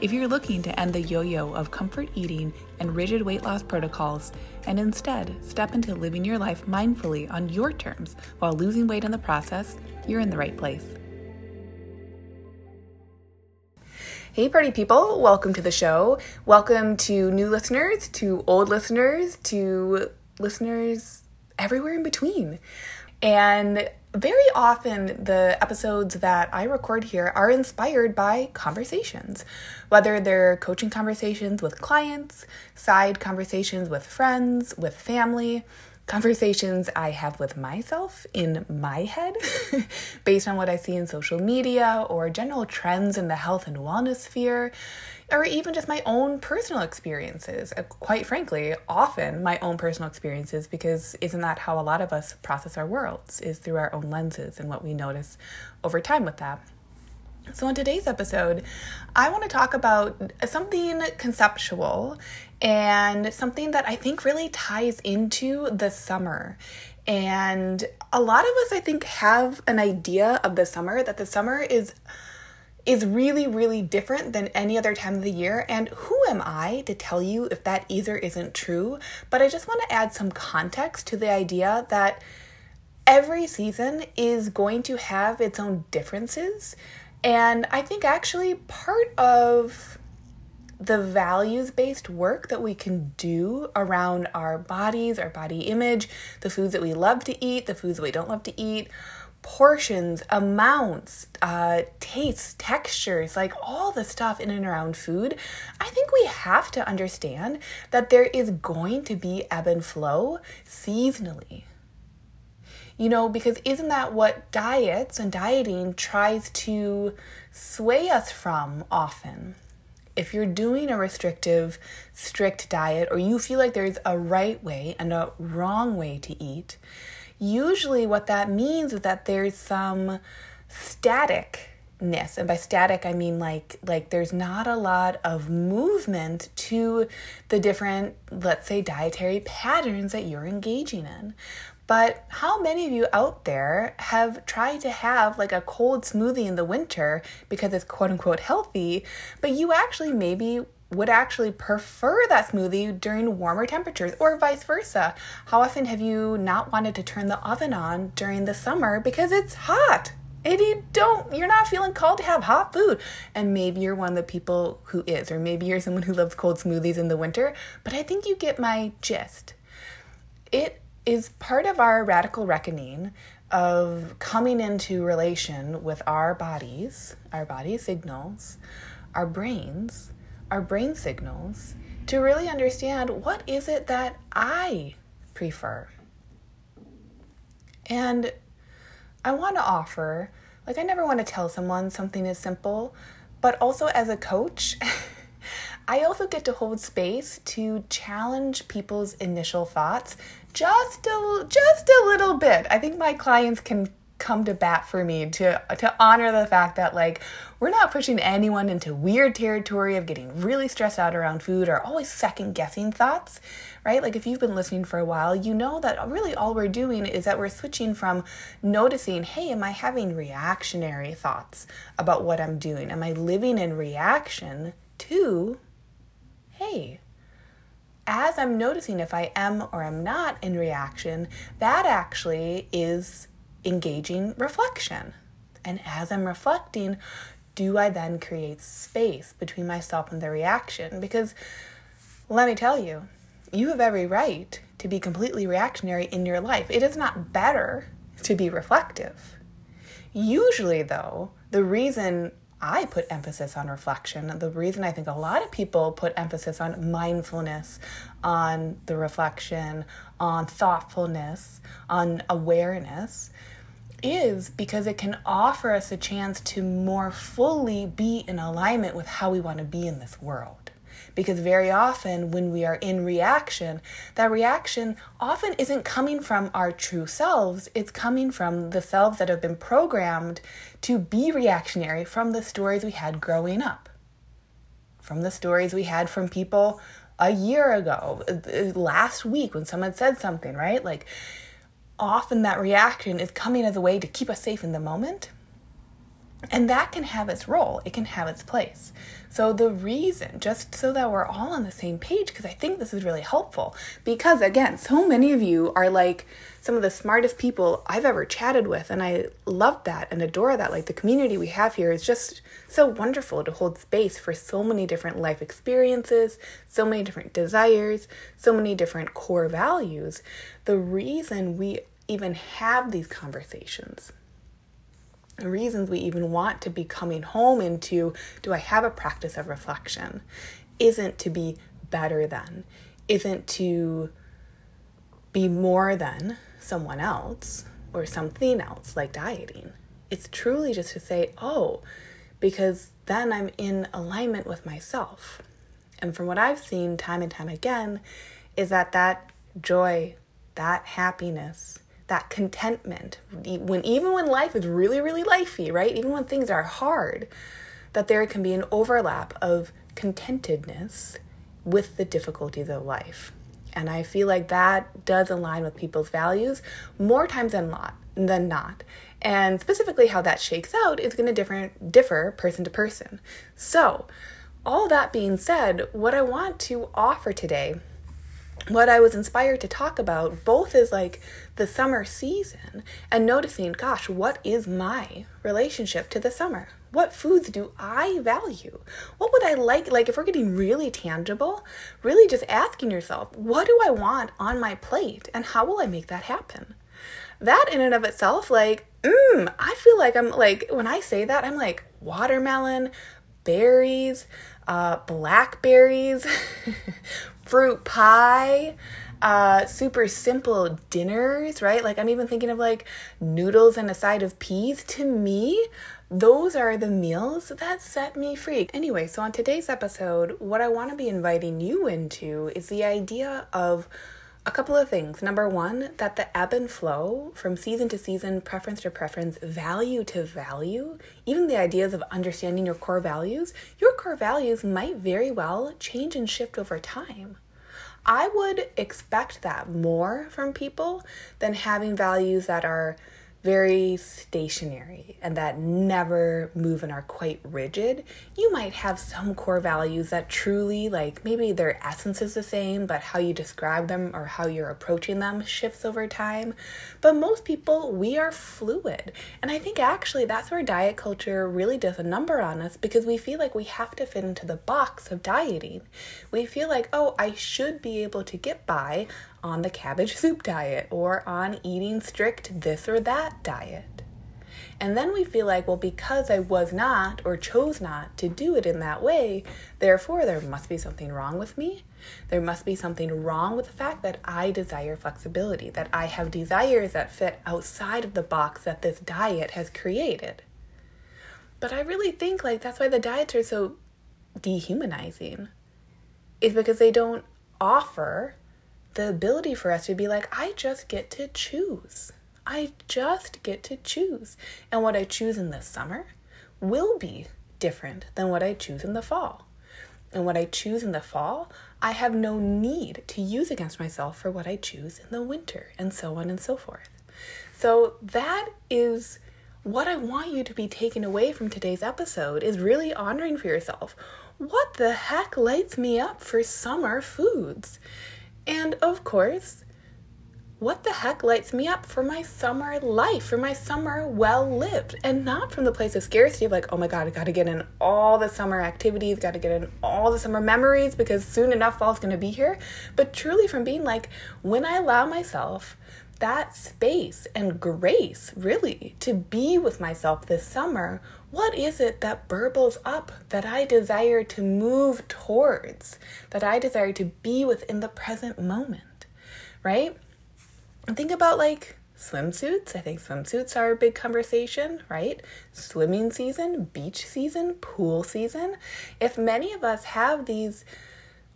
If you're looking to end the yo yo of comfort eating and rigid weight loss protocols and instead step into living your life mindfully on your terms while losing weight in the process, you're in the right place. Hey, party people, welcome to the show. Welcome to new listeners, to old listeners, to listeners everywhere in between. And very often, the episodes that I record here are inspired by conversations, whether they're coaching conversations with clients, side conversations with friends, with family, conversations I have with myself in my head based on what I see in social media or general trends in the health and wellness sphere or even just my own personal experiences. Uh, quite frankly, often my own personal experiences, because isn't that how a lot of us process our worlds, is through our own lenses and what we notice over time with that. So, in today's episode, I want to talk about something conceptual and something that I think really ties into the summer. And a lot of us, I think, have an idea of the summer that the summer is is really, really different than any other time of the year. And who am I to tell you if that either isn't true? But I just want to add some context to the idea that every season is going to have its own differences. And I think actually part of the values based work that we can do around our bodies, our body image, the foods that we love to eat, the foods that we don't love to eat, portions, amounts, uh, tastes, textures, like all the stuff in and around food, I think we have to understand that there is going to be ebb and flow seasonally. You know, because isn't that what diets and dieting tries to sway us from often? If you're doing a restrictive, strict diet, or you feel like there's a right way and a wrong way to eat, usually what that means is that there's some staticness. And by static i mean like like there's not a lot of movement to the different let's say dietary patterns that you're engaging in. But how many of you out there have tried to have like a cold smoothie in the winter because it's quote unquote healthy, but you actually maybe would actually prefer that smoothie during warmer temperatures or vice versa. How often have you not wanted to turn the oven on during the summer because it's hot? And you don't, you're not feeling called to have hot food. And maybe you're one of the people who is, or maybe you're someone who loves cold smoothies in the winter, but I think you get my gist. It is part of our radical reckoning of coming into relation with our bodies, our body signals, our brains, our brain signals to really understand what is it that I prefer. And I want to offer, like, I never want to tell someone something is simple, but also as a coach, I also get to hold space to challenge people's initial thoughts just a just a little bit. I think my clients can come to bat for me to to honor the fact that like we're not pushing anyone into weird territory of getting really stressed out around food or always second guessing thoughts right? Like if you've been listening for a while you know that really all we're doing is that we're switching from noticing hey am i having reactionary thoughts about what i'm doing? Am i living in reaction to hey as I'm noticing if I am or am not in reaction, that actually is engaging reflection. And as I'm reflecting, do I then create space between myself and the reaction? Because let me tell you, you have every right to be completely reactionary in your life. It is not better to be reflective. Usually, though, the reason I put emphasis on reflection, the reason I think a lot of people put emphasis on mindfulness, on the reflection, on thoughtfulness, on awareness, is because it can offer us a chance to more fully be in alignment with how we want to be in this world. Because very often, when we are in reaction, that reaction often isn't coming from our true selves, it's coming from the selves that have been programmed to be reactionary from the stories we had growing up, from the stories we had from people a year ago, uh, last week when someone said something, right? Like, often that reaction is coming as a way to keep us safe in the moment. And that can have its role, it can have its place. So, the reason, just so that we're all on the same page, because I think this is really helpful, because again, so many of you are like some of the smartest people I've ever chatted with, and I love that and adore that. Like, the community we have here is just so wonderful to hold space for so many different life experiences, so many different desires, so many different core values. The reason we even have these conversations reasons we even want to be coming home into do I have a practice of reflection isn't to be better than, isn't to be more than someone else or something else like dieting. It's truly just to say, oh, because then I'm in alignment with myself. And from what I've seen time and time again, is that that joy, that happiness, that contentment when even when life is really really lifey right? Even when things are hard that there can be an overlap of contentedness with the difficulties of life. And i feel like that does align with people's values more times than not than not. And specifically how that shakes out is going to different differ person to person. So all that being said what i want to offer today what I was inspired to talk about both is like the summer season and noticing, gosh, what is my relationship to the summer? What foods do I value? What would I like? Like, if we're getting really tangible, really just asking yourself, what do I want on my plate and how will I make that happen? That in and of itself, like, mmm, I feel like I'm like, when I say that, I'm like, watermelon, berries, uh, blackberries, fruit pie, uh, super simple dinners, right? Like I'm even thinking of like noodles and a side of peas. To me, those are the meals that set me free. Anyway, so on today's episode, what I want to be inviting you into is the idea of a couple of things. Number one, that the ebb and flow from season to season, preference to preference, value to value, even the ideas of understanding your core values, your core values might very well change and shift over time. I would expect that more from people than having values that are very stationary and that never move and are quite rigid. You might have some core values that truly, like maybe their essence is the same, but how you describe them or how you're approaching them shifts over time. But most people, we are fluid. And I think actually that's where diet culture really does a number on us because we feel like we have to fit into the box of dieting. We feel like, oh, I should be able to get by on the cabbage soup diet or on eating strict this or that diet. And then we feel like, well, because I was not or chose not to do it in that way, therefore there must be something wrong with me. There must be something wrong with the fact that I desire flexibility, that I have desires that fit outside of the box that this diet has created. But I really think like that's why the diets are so dehumanizing. Is because they don't offer the ability for us to be like, I just get to choose. I just get to choose. And what I choose in the summer will be different than what I choose in the fall. And what I choose in the fall, I have no need to use against myself for what I choose in the winter, and so on and so forth. So that is what I want you to be taking away from today's episode is really honoring for yourself. What the heck lights me up for summer foods? And of course, what the heck lights me up for my summer life, for my summer well lived, and not from the place of scarcity of like, oh my God, I gotta get in all the summer activities, gotta get in all the summer memories because soon enough fall's gonna be here, but truly from being like, when I allow myself that space and grace, really, to be with myself this summer, what is it that burbles up that I desire to move towards, that I desire to be within the present moment, right? And think about like swimsuits. I think swimsuits are a big conversation, right? Swimming season, beach season, pool season. If many of us have these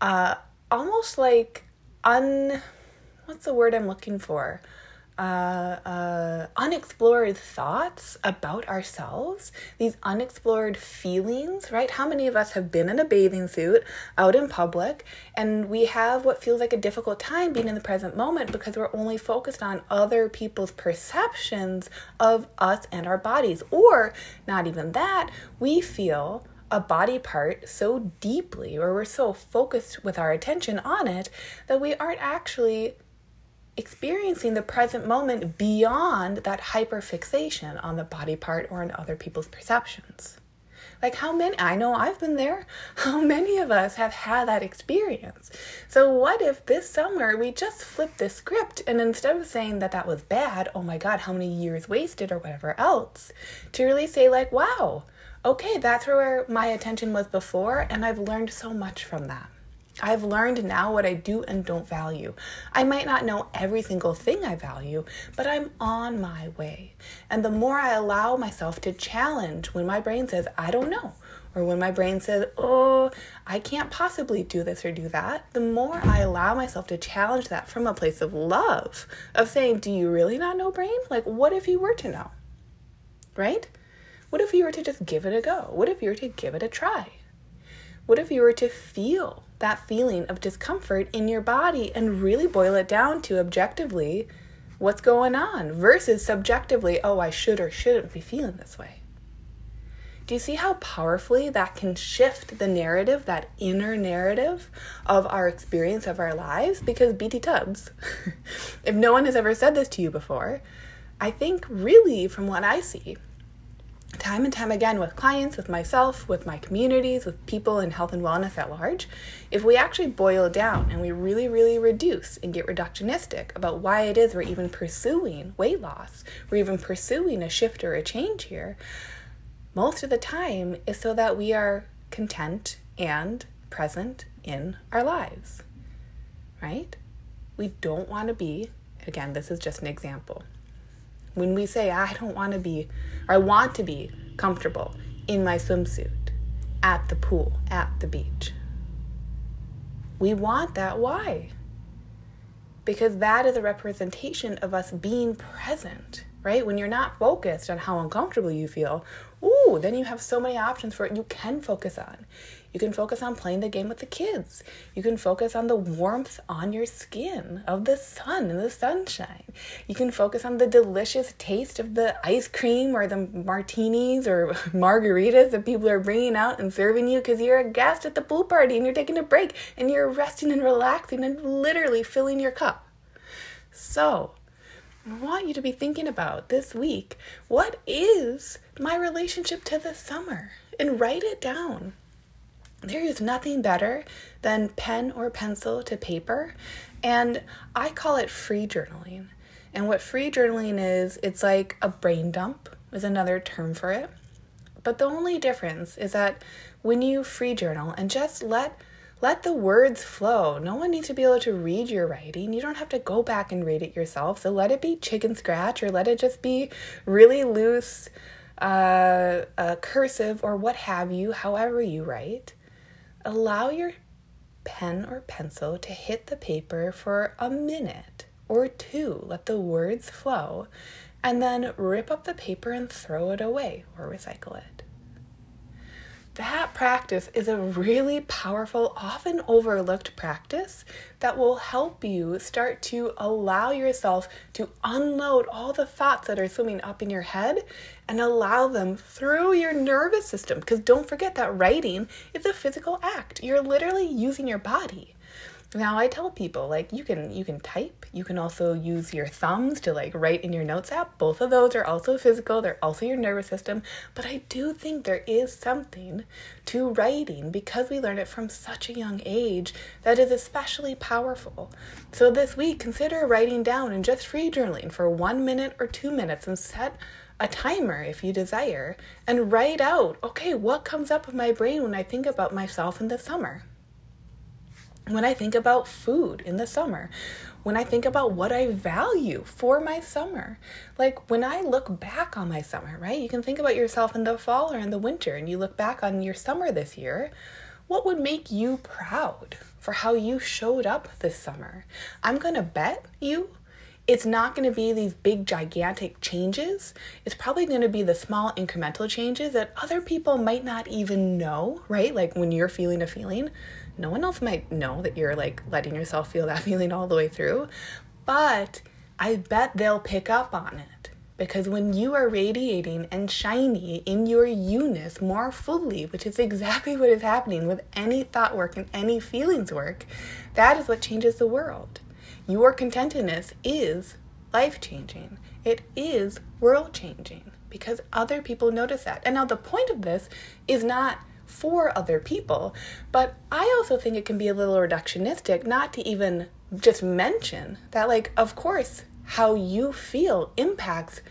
uh, almost like un what's the word I'm looking for? Uh, uh, unexplored thoughts about ourselves, these unexplored feelings, right? How many of us have been in a bathing suit out in public and we have what feels like a difficult time being in the present moment because we're only focused on other people's perceptions of us and our bodies? Or, not even that, we feel a body part so deeply or we're so focused with our attention on it that we aren't actually experiencing the present moment beyond that hyperfixation on the body part or on other people's perceptions. Like, how many, I know I've been there, how many of us have had that experience? So, what if this summer we just flipped the script and instead of saying that that was bad, oh my God, how many years wasted or whatever else, to really say, like, wow, okay, that's where my attention was before, and I've learned so much from that. I've learned now what I do and don't value. I might not know every single thing I value, but I'm on my way. And the more I allow myself to challenge when my brain says, I don't know, or when my brain says, oh, I can't possibly do this or do that, the more I allow myself to challenge that from a place of love, of saying, Do you really not know, brain? Like, what if you were to know? Right? What if you were to just give it a go? What if you were to give it a try? What if you were to feel that feeling of discomfort in your body and really boil it down to objectively what's going on versus subjectively, oh, I should or shouldn't be feeling this way. Do you see how powerfully that can shift the narrative, that inner narrative of our experience of our lives? Because BT Tubbs, if no one has ever said this to you before, I think really from what I see, time and time again with clients, with myself, with my communities, with people in health and wellness at large, if we actually boil down and we really, really reduce and get reductionistic about why it is we're even pursuing weight loss, we're even pursuing a shift or a change here, most of the time is so that we are content and present in our lives, right? We don't want to be, again, this is just an example when we say, I don't want to be, or I want to be comfortable in my swimsuit at the pool, at the beach. We want that. Why? Because that is a representation of us being present, right? When you're not focused on how uncomfortable you feel, ooh, then you have so many options for it you can focus on. You can focus on playing the game with the kids. You can focus on the warmth on your skin of the sun and the sunshine. You can focus on the delicious taste of the ice cream or the martinis or margaritas that people are bringing out and serving you because you're a guest at the pool party and you're taking a break and you're resting and relaxing and literally filling your cup. So, I want you to be thinking about this week what is my relationship to the summer? And write it down. There is nothing better than pen or pencil to paper, and I call it free journaling. And what free journaling is, it's like a brain dump, is another term for it. But the only difference is that when you free journal and just let let the words flow. No one needs to be able to read your writing. You don't have to go back and read it yourself. So let it be chicken scratch or let it just be really loose, uh, uh, cursive or what have you, however you write allow your pen or pencil to hit the paper for a minute or two. Let the words flow, and then rip up the paper and throw it away or recycle it that practice is a really powerful, often overlooked practice that will help you start to allow yourself to unload all the thoughts that are swimming up in your head and allow them through your nervous system. Because don't forget that writing is a physical act, you're literally using your body. Now I tell people like you can you can type, you can also use your thumbs to like write in your notes app. Both of those are also physical, they're also your nervous system, but I do think there is something to writing because we learn it from such a young age that is especially powerful. So this week consider writing down and just free journaling for 1 minute or 2 minutes and set a timer if you desire and write out, okay, what comes up in my brain when I think about myself in the summer? When I think about food in the summer, when I think about what I value for my summer. Like when I look back on my summer, right? You can think about yourself in the fall or in the winter and you look back on your summer this year. what would make you proud for how you showed up this summer? I'm to bet you it's not going to be these big, gigantic changes. It's probably going to be the small, incremental changes that other people might not even know, right? Like when you're feeling a feeling, no one else might know that you're like letting yourself feel that feeling all the way through. But I bet they'll pick up on it. Because when you are radiating and shiny in your you-ness more fully, which is exactly what is happening with any thought work and any feelings work, that is what changes the world. Your contentedness is life changing, it is world changing because other people notice that. And now, the point of this is not for other people, but I also think it can be a little reductionistic not to even just mention that, like, of course, how you feel impacts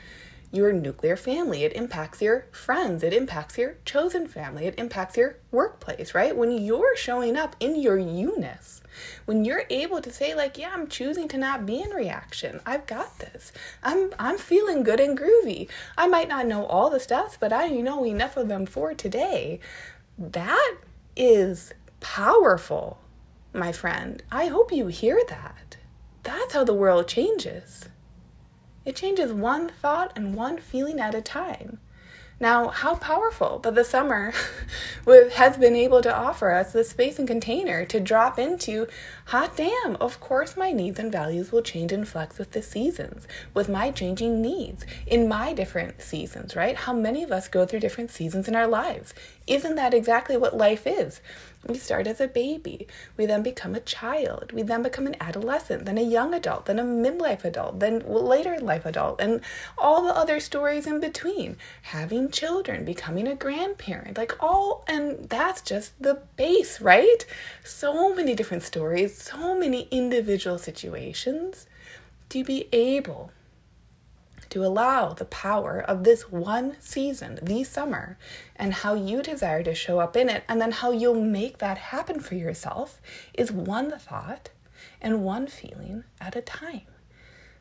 your nuclear family. It impacts your friends. It impacts your chosen family. It impacts your workplace, right? When you're showing up in your you-ness, when you're able to say like, yeah, I'm choosing to not be in reaction. I've got this. I'm I'm feeling good and groovy. I might not know all the steps, but I know enough of them for today. That is powerful, my friend. I hope you hear that. That's how the world changes. It changes one thought and one feeling at a time. Now, how powerful that the summer has been able to offer us the space and container to drop into. Hot damn, of course, my needs and values will change and flex with the seasons, with my changing needs in my different seasons, right? How many of us go through different seasons in our lives? Isn't that exactly what life is? We start as a baby. We then become a child. We then become an adolescent, then a young adult, then a midlife adult, then later life adult, and all the other stories in between. Having children, becoming a grandparent, like all, and that's just the base, right? So many different stories, so many individual situations to be able to allow the power of this one season, the summer, and how you desire to show up in it, and then how you'll make that happen for yourself is one thought and one feeling at a time.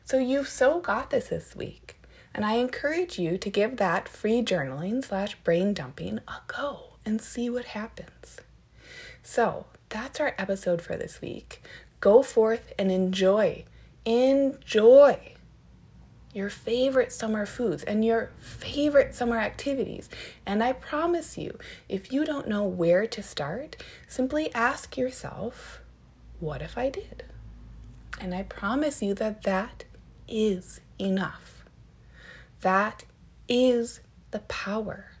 So you've so got this this week. And I encourage you to give that free journaling slash brain dumping a go and see what happens. So that's our episode for this week. Go forth and enjoy. Enjoy your favorite summer foods and your favorite summer activities. And I promise you, if you don't know where to start, simply ask yourself, what if I did? And I promise you that that is enough. That is the power.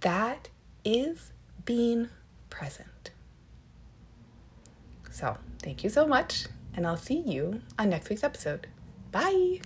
That is being present. So, thank you so much, and I'll see you on next week's episode. Bye.